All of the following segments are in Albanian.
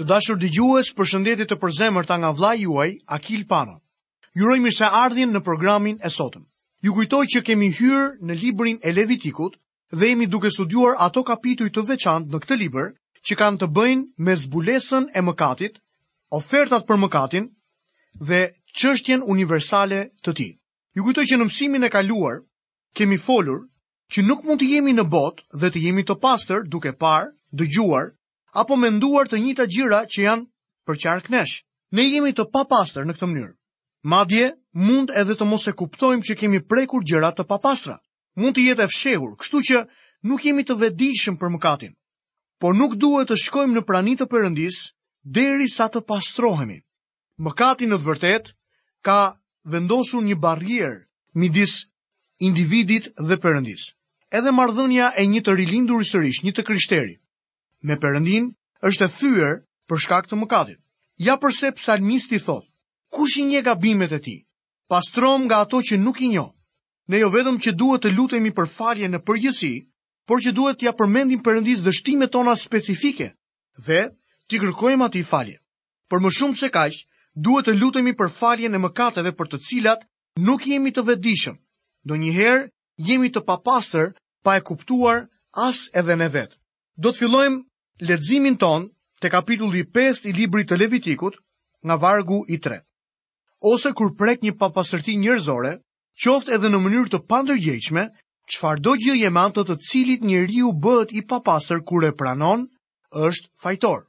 Të dashur dëgjues, përshëndetje të përzemërta nga vllai juaj Akil Pano. Ju uroj ardhin në programin e sotëm. Ju kujtoj që kemi hyrë në librin e Levitikut dhe jemi duke studiuar ato kapituj të veçantë në këtë libër që kanë të bëjnë me zbulesën e mëkatit, ofertat për mëkatin dhe çështjen universale të tij. Ju kujtoj që në mësimin e kaluar kemi folur që nuk mund të jemi në botë dhe të jemi të pastër duke parë, dëgjuar apo menduar të njita gjyra që janë për qark nesh. Ne jemi të papastër në këtë mënyrë. Madje mund edhe të mos e kuptojmë që kemi prekur gjëra të papastra. Mund të jetë e fshehur, kështu që nuk jemi të vetëdijshëm për mëkatin. Por nuk duhet të shkojmë në pranitë të Perëndis derisa të pastrohemi. Mëkati në të vërtetë ka vendosur një barrier midis individit dhe Perëndis. Edhe marrëdhënia e një të rilindur sërish, një të krishterë, me Perëndin është e thyer për shkak të mëkatit. Ja përse psalmisti thot: Kush i njeh gabimet e ti? Pastrom nga ato që nuk i njo. Ne jo vetëm që duhet të lutemi për falje në përgjësi, por që duhet t'ja përmendim përëndis dështime tona specifike dhe t'i kërkojmë ati falje. Për më shumë se kaq, duhet të lutemi për falje në mëkateve për të cilat nuk jemi të vedishëm. Do njëherë jemi të papastër pa e kuptuar as edhe ne vetë. Do të fillojmë ledzimin ton të kapitulli 5 i libri të Levitikut nga vargu i 3. Ose kur prek një papasërti njërzore, qoftë edhe në mënyrë të pandërgjeqme, qfar do gjilje mantët të cilit një riu bët i papasër kur e pranon, është fajtor.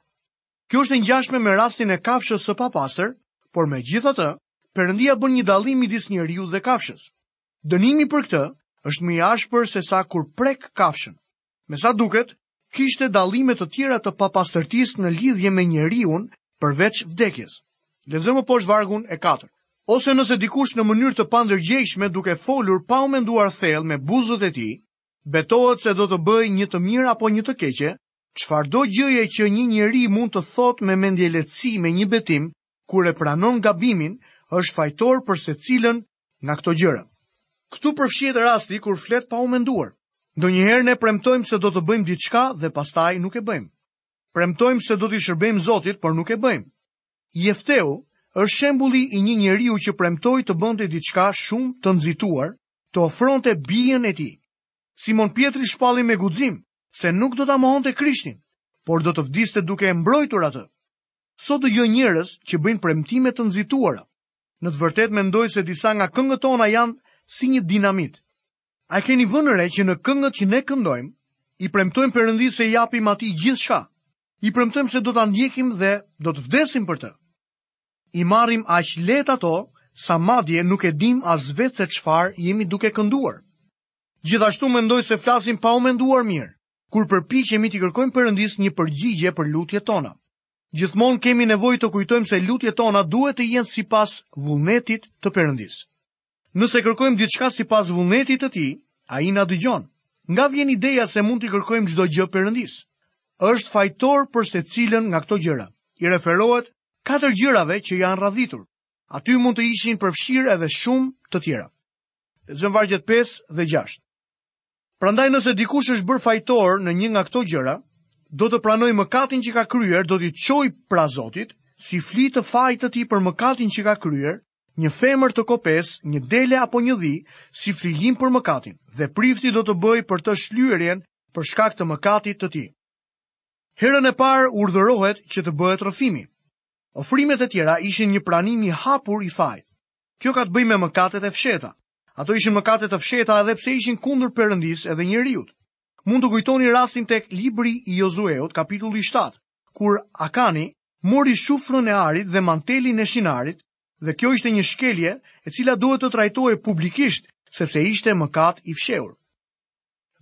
Kjo është njashme me rastin e kafshës së papasër, por me gjitha të, përëndia bën një dalim i disë një riu dhe kafshës. Dënimi për këtë është më i ashpër se sa kur prek kafshën. Me sa duket, kishte dalimet të tjera të papastërtis në lidhje me njeriun përveç vdekjes. Lezëmë poshtë vargun e 4. Ose nëse dikush në mënyrë të pandërgjeshme duke folur pa u menduar thellë me buzët e ti, betohet se do të bëj një të mirë apo një të keqe, qfar do gjëje që një njeri mund të thot me mendjeleci me një betim, kur e pranon gabimin, është fajtor për cilën nga këto gjërë. Këtu përfshjet rasti kur flet pa u menduar. Do njëherë ne premtojmë se do të bëjmë diçka dhe pastaj nuk e bëjmë. Premtojmë se do të shërbejmë Zotit, për nuk e bëjmë. Jefteu është shembuli i një njeriu që premtoi të bënte diçka shumë të nxituar, të ofronte bijën e tij. Simon Pietri shpalli me guxim se nuk do ta mohonte Krishtin, por do të vdiste duke e mbrojtur atë. Sot gjë njerëz që bëjnë premtime të nxituara. Në të vërtetë mendoj se disa nga këngët tona janë si një dinamit. A e keni vënëre që në këngët që ne këndojmë, i premtojmë përëndi se japim ati gjithë shka. I premtojmë se do të ndjekim dhe do të vdesim për të. I marim aq let ato, sa madje nuk e dim as vetë se qfar jemi duke kënduar. Gjithashtu mendoj se flasim pa u menduar mirë, kur përpiqemi t'i kërkojmë Perëndis një përgjigje për lutjet tona. Gjithmonë kemi nevojë të kujtojmë se lutjet tona duhet të jenë sipas vullnetit të Perëndis. Nëse kërkojmë ditë sipas si pas vullnetit të ti, a i nga dëgjon, nga vjen ideja se mund të kërkojmë gjdo gjë përëndis. është fajtor për se cilën nga këto gjëra. I referohet katër gjërave që janë radhitur. A ty mund të ishin përfshirë edhe shumë të tjera. Zëm vargjet 5 dhe 6. Prandaj nëse dikush është bërë fajtor në një nga këto gjëra, do të pranoj mëkatin që ka kryer, do të qoj prazotit, si flitë fajtë të ti për mëkatin që ka kryer, një femër të kopes, një dele apo një dhi, si frigjim për mëkatin, dhe prifti do të bëj për të shlyerjen për shkak të mëkatit të ti. Herën e parë urdhërohet që të bëhet rëfimi. Ofrimet e tjera ishin një pranim i hapur i fajt. Kjo ka të bëj me mëkatet e fsheta. Ato ishin mëkatet e fsheta edhe pse ishin kundër përëndis edhe njëriut. Mund të kujtoni rastin tek libri i Jozueut, kapitulli 7, kur Akani mori shufrën e arit dhe mantelin e shinarit, dhe kjo ishte një shkelje e cila duhet të trajtojë publikisht sepse ishte mëkat i fshehur.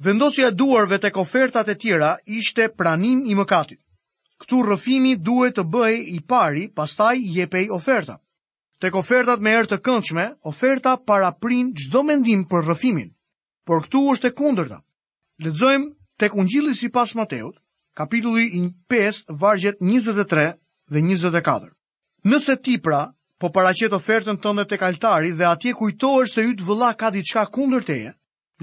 Vendosja e duarve tek ofertat e tjera ishte pranim i mëkatit. Ktu rrëfimi duhet të bëj i pari, pastaj i jepej oferta. Tek ofertat me erë të këndshme, oferta paraprin çdo mendim për rrëfimin. Por këtu është e kundërta. të tek Ungjilli sipas Mateut, kapitulli 5, vargjet 23 dhe 24. Nëse ti pra, po qëtë ofertën tënde tek altari dhe atje kujtohesh se yt vëlla ka diçka kundër teje,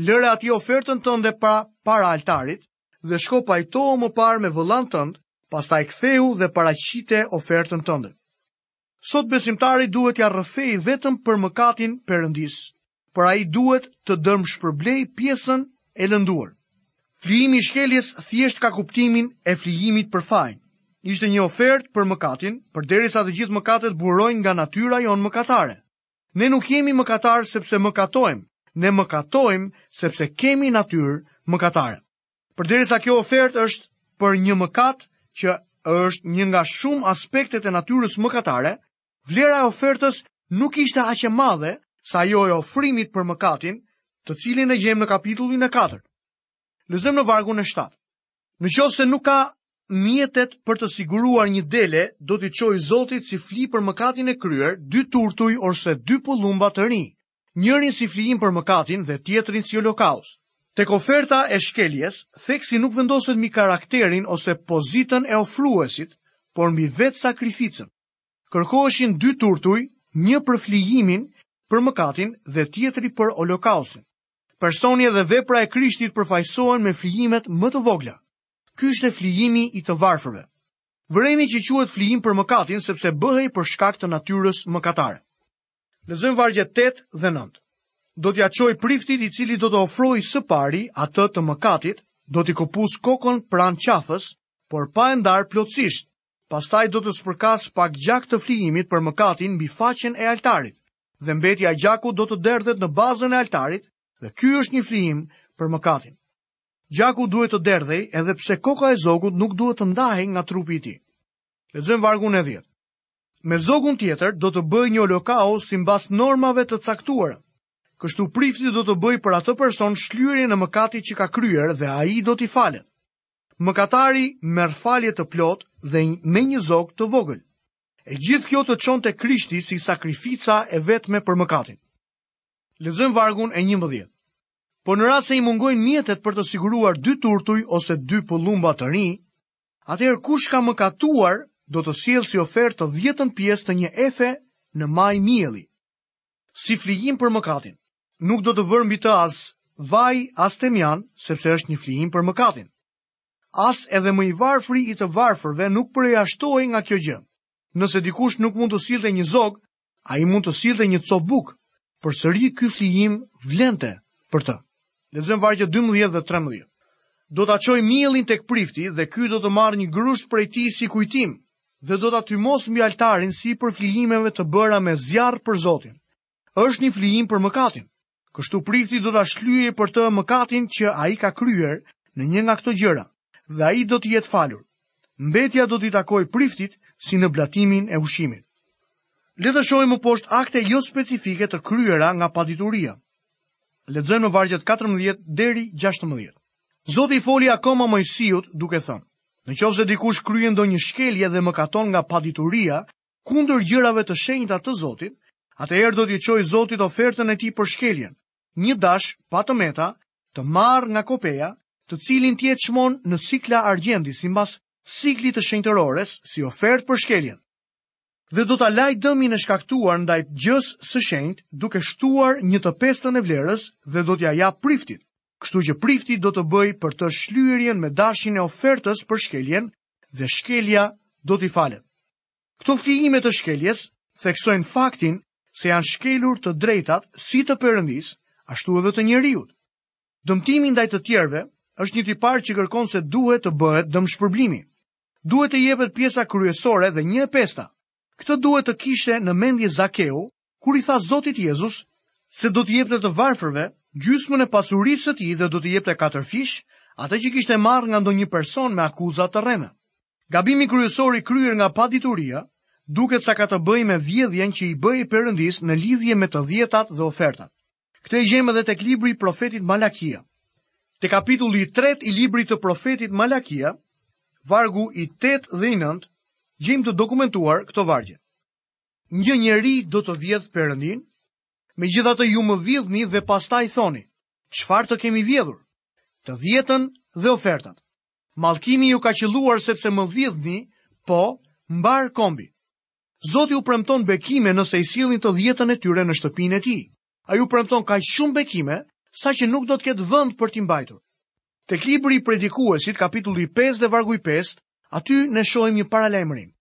lëre atje ofertën tënde para para altarit dhe shko pajtojë më parë me vëllan tënd, pastaj ktheu dhe paraqite ofertën tënde. Sot besimtari duhet ja rrëfej vetëm për mëkatin Perëndis, por ai duhet të dërmë shpërblej pjesën e lënduar. Flijimi i shkeljes thjesht ka kuptimin e flijimit për fajnë ishte një ofert për mëkatin, për deri sa të gjithë mëkatet burojnë nga natyra jonë mëkatare. Ne nuk jemi mëkatarë sepse mëkatojmë, ne mëkatojmë sepse kemi natyrë mëkatare. Për deri sa kjo ofert është për një mëkat që është një nga shumë aspektet e natyrës mëkatare, vlera e ofertës nuk ishte aqe madhe sa jo e ofrimit për mëkatin të cilin e gjemë në kapitullin e 4. Lëzëm në vargun e 7. Në qovë se nuk ka mjetet për të siguruar një dele do t'i qoj Zotit si fli për mëkatin e kryer, dy turtuj orse dy pëllumba të ri, njërin si flijin për mëkatin dhe tjetrin si olokaus. Tek oferta e shkeljes, theksi nuk vendoset mi karakterin ose pozitën e ofruesit, por mi vetë sakrificën. Kërkoheshin dy turtuj, një për flijimin për mëkatin dhe tjetri për holokausin. Personi dhe vepra e krishtit përfajsohen me flijimet më të vogla ky është flijimi i të varfërve. Vëreni që quhet flijim për mëkatin sepse bëhej për shkak të natyrës mëkatare. Lezëm vargje 8 dhe 9. Do t'ja qoj priftit i cili do të ofroj së pari atë të mëkatit, do t'i kopus kokon pran qafës, por pa e ndarë plotësisht. Pastaj do të spërkas pak gjak të flijimit për mëkatin mbi faqen e altarit, dhe mbetja gjaku do të derdhet në bazën e altarit, dhe ky është një flijim për mëkatin. Gjaku duhet të derdhej edhe pse koka e zogut nuk duhet të ndahej nga trupi i ti. Lezëm vargun e 10. Me zogun tjetër do të bëj një lokao si mbas normave të caktuara. Kështu prifti do të bëj për atë person shlyerjen e mëkati që ka kryer dhe a i do t'i falet. Mëkatari merë falje të plot dhe me një zog të vogël. E gjithë kjo të qonë të krishti si sakrifica e vetme për mëkatin. Lezëm vargun e një por në rrasë e i mungojnë mjetet për të siguruar dy turtuj ose dy pëllumba të ri, atëherë kush ka më katuar do të sielë si ofertë të djetën pjesë të një efe në maj mjeli. Si flijim për mëkatin, nuk do të vërmbi të as vaj as temjan, sepse është një flijim për mëkatin. As edhe më i varfri i të varfërve nuk përjashtoj nga kjo gjë. Nëse dikush nuk mund të dhe një zog, a i mund të dhe një co buk, për sëri flijim vlente për të. Lezëm vargje 12 dhe 13. Do të aqoj mielin të këprifti dhe ky do të marrë një grusht për e ti si kujtim dhe do të atymos mbi altarin si për flijimeve të bëra me zjarë për Zotin. është një flijim për mëkatin. Kështu prifti do të ashlyje për të mëkatin që a i ka kryer në një nga këto gjëra dhe a i do të jetë falur. Mbetja do t'i takoj priftit si në blatimin e ushimit. Letë më poshtë akte jo specifike të kryera nga padituria. Ledzojmë në vargjet 14 deri 16. Zotë i foli akoma Mojsiut duke thënë, në qovë se dikush kryen do një shkelje dhe më katon nga padituria, kundër gjërave të shenjta të Zotit, atë erë do t'i qoj Zotit ofertën e ti për shkeljen, një dash, patë meta, të marë nga kopeja, të cilin tjetë qmonë në sikla argjendi, si mbas sikli të shenjterores, si ofertë për shkeljen dhe do ta laj dëmin e shkaktuar ndaj gjës së shenjtë, duke shtuar një të pestën e vlerës dhe do t'ja jap priftit. Kështu që prifti do të bëj për të shlyerjen me dashin e ofertës për shkeljen dhe shkelja do t'i falet. Këto flijime të shkeljes theksojnë faktin se janë shkelur të drejtat si të Perëndis, ashtu edhe të njerëzit. Dëmtimi ndaj të tjerëve është një tipar që kërkon se duhet të bëhet dëmshpërblimi. Duhet të jepet pjesa kryesore dhe një pesta. Këtë duhet të kishe në mendje Zakeu, kur i tha Zotit Jezus se do të jepte të varfërve gjysmën e pasurisë së tij dhe do të jepte katër fish atë që kishte marrë nga ndonjë person me akuzat të rreme. Gabimi kryesor i kryer nga padituria duket sa ka të bëjë me vjedhjen që i bëi Perëndis në lidhje me të dhjetat dhe ofertat. Këtë i gjejmë edhe tek libri i profetit Malakia. Të kapitulli 3 i libri të profetit Malakia, vargu i 8 dhe i gjim të dokumentuar këto vargje. Një njeri do të vjedh rëndin, me gjitha të ju më vjedhni dhe pasta i thoni, qëfar të kemi vjedhur? Të vjetën dhe ofertat. Malkimi ju ka qiluar sepse më vjedhni, po mbar kombi. Zoti u premton bekime nëse i silin të vjetën e tyre në shtëpin e ti. A ju premton ka shumë bekime, sa që nuk do të ketë vënd për t'imbajtur. Tek libri i predikuesit, kapitulli 5 dhe vargu i aty ne shohim një paralajmërim.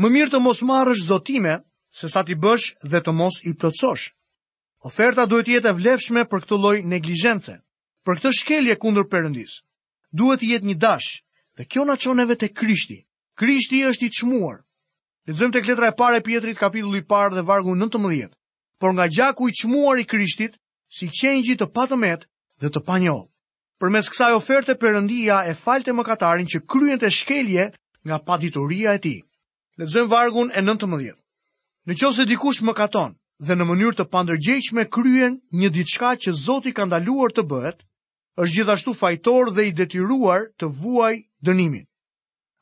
Më mirë të mos marrësh zotime se sa ti bësh dhe të mos i plotësosh. Oferta duhet të jetë e vlefshme për këtë lloj neglizhence, për këtë shkelje kundër përëndis. Duhet të jetë një dash dhe kjo na çon të te Krishti. Krishti është i çmuar. Lexojmë tek letra e parë e pjetrit, kapitulli i parë dhe vargu 19. Por nga gjaku i çmuar i Krishtit, si qengji të patëmet dhe të panjohur. Për mes kësaj oferte përëndia e falte më katarin që kryen të shkelje nga padituria e ti. Letëzëm vargun e 19. Në qovë se dikush më katon dhe në mënyrë të pandërgjeqme kryen një diçka që Zoti ka ndaluar të bëhet, është gjithashtu fajtor dhe i detyruar të vuaj dënimin.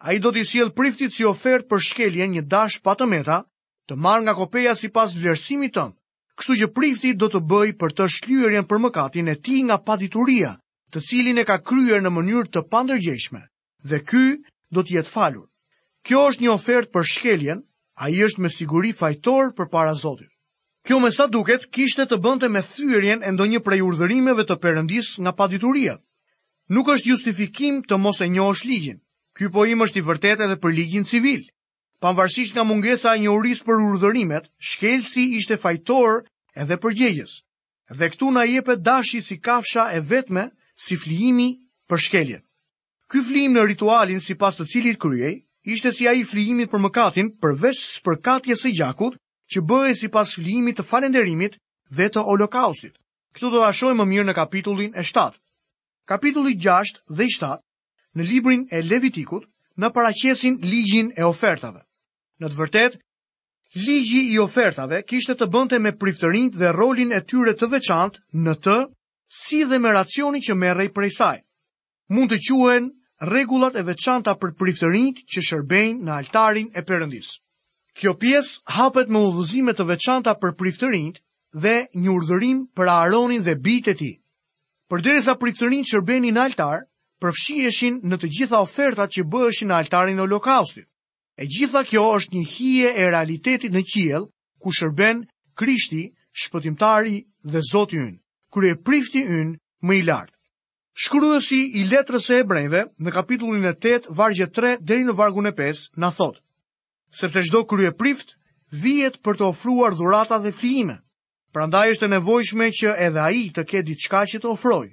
A i do t'i siel priftit si ofert për shkelje një dash patëmeta, të marrë nga kopeja si pas vlerësimi tënë, kështu që priftit do të bëj për të shlyerjen për mëkatin e ti nga padituria, të cilin e ka kryer në mënyrë të pandërgjeshme, dhe ky do të jetë falur. Kjo është një ofertë për shkeljen, ai është me siguri fajtor përpara Zotit. Kjo me sa duket kishte të bënte me thyrjen e ndonjë prej urdhërimeve të Perëndis nga padituria. Nuk është justifikim të mos e njohësh ligjin. Ky po im është i vërtetë edhe për ligjin civil. Pavarësisht nga mungesa e njohuris për urdhërimet, shkelsi ishte fajtor edhe për Dhe këtu na jepet dashi si kafsha e vetme si flijimi për shkelje. Ky flijim në ritualin si pas të cilit kryej, ishte si a i flijimit për mëkatin përveç për katje së gjakut që bëhe si pas flijimit të falenderimit dhe të holokaustit. Këtu do të ashoj më mirë në kapitullin e 7. Kapitulli 6 dhe 7 në librin e Levitikut në paraqesin ligjin e ofertave. Në të vërtet, ligji i ofertave kishte të bënte me priftërin dhe rolin e tyre të veçant në të si dhe me racioni që merrej prej saj. Mund të quhen rregullat e veçanta për priftërinjt që shërbejnë në altarin e Perëndis. Kjo pjesë hapet me udhëzime të veçanta për priftërinjt dhe një urdhërim për Aaronin dhe bijtë e tij. Përderisa priftërinjt shërbenin në altar, përfshiheshin në të gjitha ofertat që bëheshin në altarin e Holokaustit. E gjitha kjo është një hije e realitetit në qiell ku shërben Krishti, shpëtimtari dhe Zoti ynë e prifti ynë më i lartë. Shkruesi i letrës e ebrejve në kapitullin e 8, vargje 3 deri në vargun e 5 na thot: Sepse çdo e prift vihet për të ofruar dhurata dhe Pra Prandaj është e nevojshme që edhe ai të ketë diçka që të ofrojë.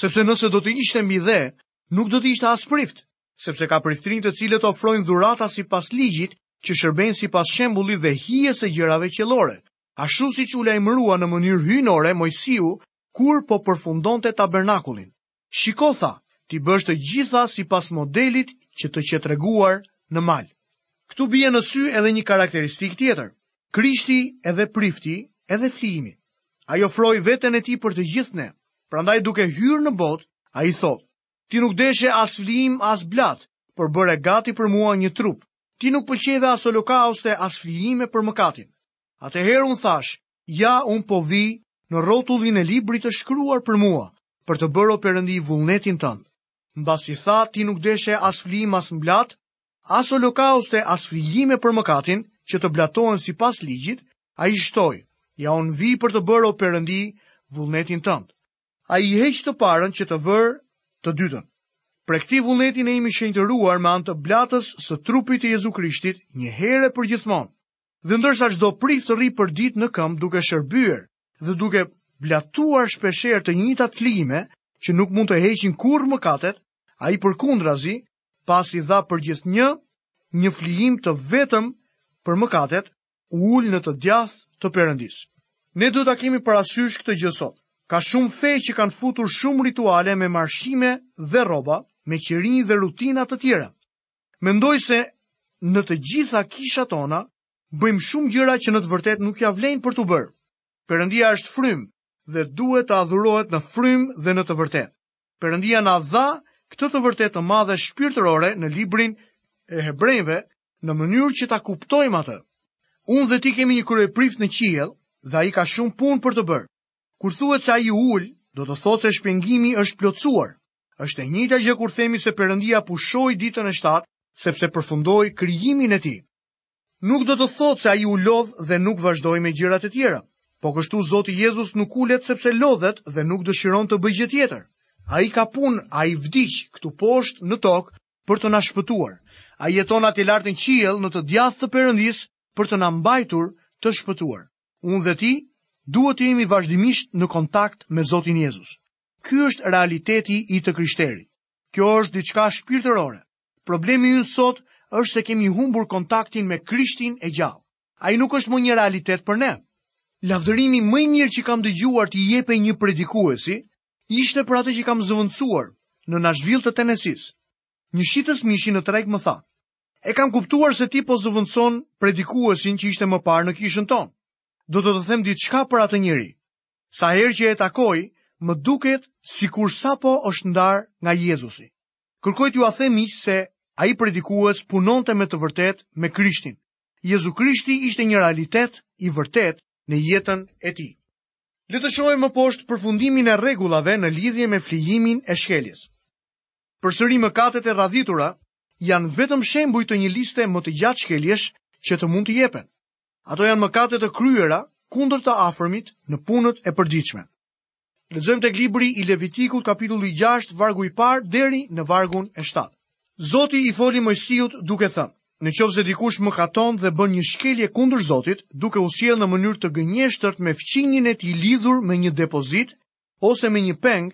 Sepse nëse do të ishte mbi dhe, nuk do të ishte as prift, sepse ka priftrin të cilët ofrojnë dhurata sipas ligjit që shërbejnë sipas shembullit dhe hijes së gjërave qellore shu si që u lajmërua në mënyrë hynore Mojsiu, kur po përfundon të tabernakulin. Shiko tha, ti bësh të gjitha si pas modelit që të qetreguar në malë. Këtu bie në sy edhe një karakteristik tjetër. Krishti edhe prifti edhe flimi. A i ofroj veten e ti për të gjithë ne, prandaj duke hyrë në bot, a i thot, ti nuk deshe as flim as blat, për bëre gati për mua një trup, ti nuk pëlqeve as holokauste as flime për mëkatin. Atëherë unë thash, ja unë po vi në rotullin e librit të shkruar për mua, për të bërë o përëndi vullnetin tënë. Në basi tha, ti nuk deshe as flim as mblat, as holokauste as e për mëkatin, që të blatohen si pas ligjit, a i shtoj, ja unë vi për të bërë o përëndi vullnetin tënë. A i heqë të parën që të vërë të dytën. Pre këti vullnetin e imi shenjë të ruar me antë blatës së trupit të Jezu Krishtit një herë për gjithmonë dhe ndërsa çdo prift të rri për ditë në këmb duke shërbyer dhe duke blatuar shpeshherë të njëjta flime që nuk mund të heqin kurrë mëkatet, ai përkundrazi pasi dha për gjithnjë një flijim të vetëm për mëkatet, u ul në të djathtë të Perëndisë. Ne do ta kemi parasysh këtë gjë sot. Ka shumë fe që kanë futur shumë rituale me marshime dhe rroba, me qirinj dhe rutina të tjera. Mendoj se në të gjitha kishat tona bëjmë shumë gjëra që në të vërtet nuk ja vlejnë për të bërë. Perëndia është frym dhe duhet të adhurohet në frym dhe në të vërtet. Perëndia na dha këtë të vërtet të madhe shpirtërore në librin e hebrejve në mënyrë që ta kuptojmë atë. Unë dhe ti kemi një kryeprift në qiell dhe ai ka shumë punë për të bërë. Kur thuhet se ai ul, do të thotë se shpengimi është plotësuar. Është e njëjta gjë kur themi se Perëndia pushoi ditën e 7 sepse përfundoi krijimin e tij nuk do të thotë se ai u lodh dhe nuk vazhdoi me gjërat e tjera. Po kështu Zoti Jezusi nuk ulet sepse lodhet dhe nuk dëshiron të bëjë gjë tjetër. Ai ka punë, ai vdiq këtu poshtë në tokë për të na shpëtuar. Ai jeton atë lart në qiell në të djathtë të Perëndisë për të na mbajtur të shpëtuar. Unë dhe ti duhet të jemi vazhdimisht në kontakt me Zotin Jezus. Ky është realiteti i të krishterit. Kjo është diçka shpirtërore. Problemi ynë sot është se kemi humbur kontaktin me Krishtin e gjallë. Ai nuk është më një realitet për ne. Lavdërimi më i mirë që kam dëgjuar ti jepe një predikuesi ishte për atë që kam zëvendësuar në Nashville të Tenesis. Një shitës mishi në treg më tha: "E kam kuptuar se ti po zëvendëson predikuesin që ishte më parë në kishën tonë. Do të të them diçka për atë njeri. Sa herë që e takoj, më duket sikur sapo është ndar nga Jezusi." Kërkoj t'ju a them miq se a i predikues punonte me të vërtet me Krishtin. Jezu Krishti ishte një realitet i vërtet në jetën e ti. Le të shojë më poshtë përfundimin e regulave në lidhje me flijimin e shkeljes. Për sëri më katet e radhitura, janë vetëm shembuj të një liste më të gjatë shkeljesh që të mund të jepen. Ato janë më katet e kryera kundër të afërmit në punët e përdiqme. Lëzëm të glibri i Levitikut kapitullu i 6 vargu i parë deri në vargun e 7. Zoti i foli Mojsiut duke thënë: Në qovë se dikush më katon dhe bën një shkelje kundër Zotit, duke usiel në mënyrë të gënjeshtërt me fqinjin e ti lidhur me një depozit, ose me një peng,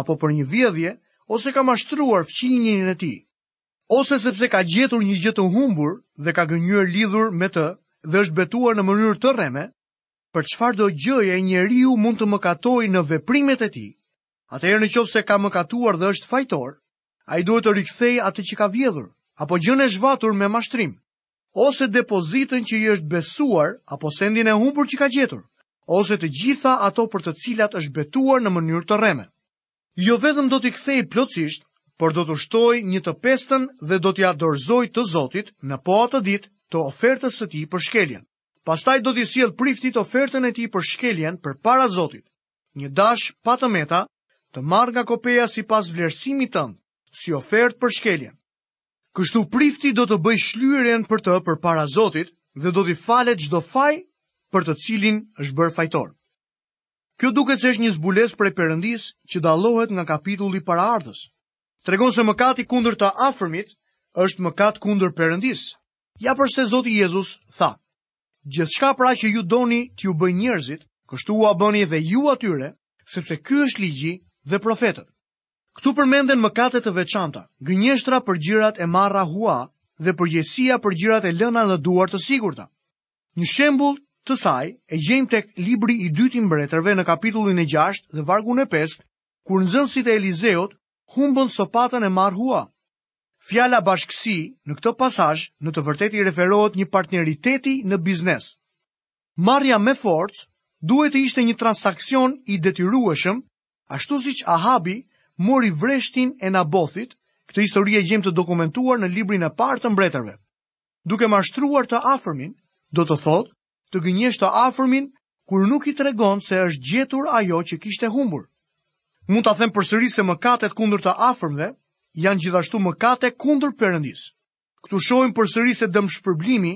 apo për një vjedhje, ose ka mashtruar fqinjin e ti, ose sepse ka gjetur një gjë të humbur dhe ka gënjër lidhur me të dhe është betuar në mënyrë të rreme, për qfar do gjëje e njeriu mund të më në veprimet e ti, atëherë në qovë se ka më katuar dhe është fajtor, a i duhet të rikthej atë që ka vjedhur, apo gjën e zhvatur me mashtrim, ose depozitën që i është besuar, apo sendin e humbur që ka gjetur, ose të gjitha ato për të cilat është betuar në mënyrë të reme. Jo vetëm do t'i kthej plotësisht, por do të shtoj një të pestën dhe do t'ja dorëzoj të Zotit në po atë ditë të ofertës së ti për shkeljen. Pastaj do t'i sjell priftit ofertën e ti për shkeljen përpara Zotit. Një dash pa të meta të marr nga kopeja sipas vlerësimit tënd si ofert për shkeljen. Kështu prifti do të bëj shlyren për të për para Zotit dhe do t'i falet gjdo faj për të cilin është bërë fajtor. Kjo duke që është një zbules për e përëndis që dalohet nga kapitulli para ardhës. Tregon se mëkati kundër të afërmit është mëkat kundër përëndis. Ja përse Zotit Jezus tha, gjithë shka pra që ju doni t'ju bëj njerëzit, kështu u abëni dhe ju atyre, sepse kjo është ligji dhe profetet. Këtu përmenden mëkatet të veçanta, gënjeshtra për gjirat e marra hua dhe përgjesia për gjirat e lëna në duar të sigurta. Një shembul të saj e gjem tek libri i dytin mbretërve në kapitullin e 6 dhe vargun e 5, kur nëzënsit e Elizeot humbën sopatën e marë hua. Fjala bashkësi në këtë pasaj në të vërteti referohet një partneriteti në biznes. Marja me forcë duhet të ishte një transakcion i detyrueshëm, ashtu si që Ahabi mori vreshtin e Nabothit, këtë histori e gjem të dokumentuar në librin e partë të mbretërve. Duke mashtruar të afërmin, do të thotë të gënjesh të afërmin kur nuk i tregon se është gjetur ajo që kishte humbur. Mund ta them përsëri se mëkatet kundër të afërmve janë gjithashtu mëkate kundër përëndis. Ktu shohim përsëri se dëmshpërblimi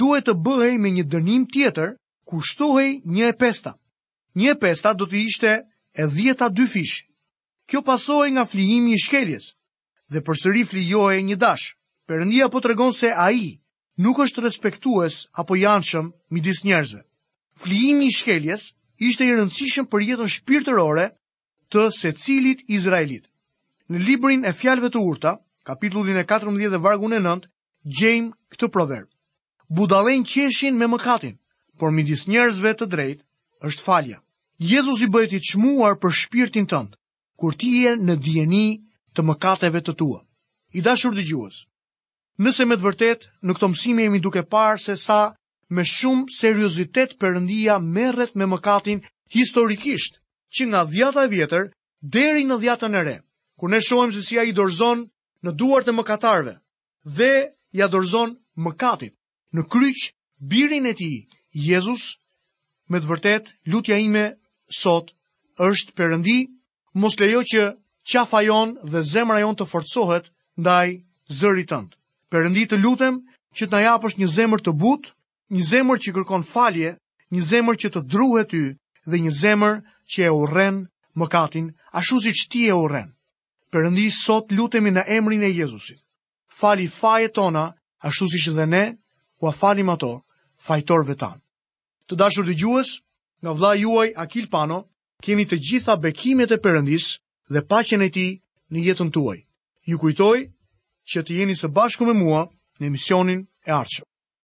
duhet të bëhej me një dënim tjetër kushtohej shtohej një e pesta. Një e pesta do të ishte e dhjeta dy fish, kjo pasohej nga flijimi i shkeljes dhe përsëri flijohej një dash. Perëndia po tregon se ai nuk është respektues apo janëshëm midis njerëzve. Flijimi i shkeljes ishte i rëndësishëm për jetën shpirtërore të secilit izraelit. Në librin e fjalëve të urta, kapitullin e 14 dhe vargun e 9, gjejmë këtë proverb. Budalen qeshin me mëkatin, por midis njerëzve të drejtë është falja. Jezusi bëhet i çmuar për shpirtin tënd kur ti je në djeni të mëkateve të tua. I dashur dhe gjuës, nëse me të vërtet në këto mësime jemi duke parë se sa me shumë seriositet përëndia merret me mëkatin historikisht që nga dhjata e vjetër deri në dhjata në re, kur ne shojmë se si a i dorzon në duart e mëkatarve dhe i a dorzon mëkatit në kryq birin e ti, Jezus, me të vërtet lutja ime sot është përëndi mos lejo që qafa jon dhe zemra jon të forcohet ndaj zërit tënd. Perëndi të lutem që të na japësh një zemër të butë, një zemër që kërkon falje, një zemër që të druhet ty dhe një zemër që e urren mëkatin ashtu siç ti e urren. Perëndi sot lutemi në emrin e Jezusit. Fali fajet tona ashtu siç dhe ne u falim ato fajtorëve tanë. Të dashur dëgjues, nga vlla juaj Akil Pano, keni të gjitha bekimet e përëndis dhe paqen e ti në jetën tuaj. Ju kujtoj që të jeni së bashku me mua në emisionin e arqëm.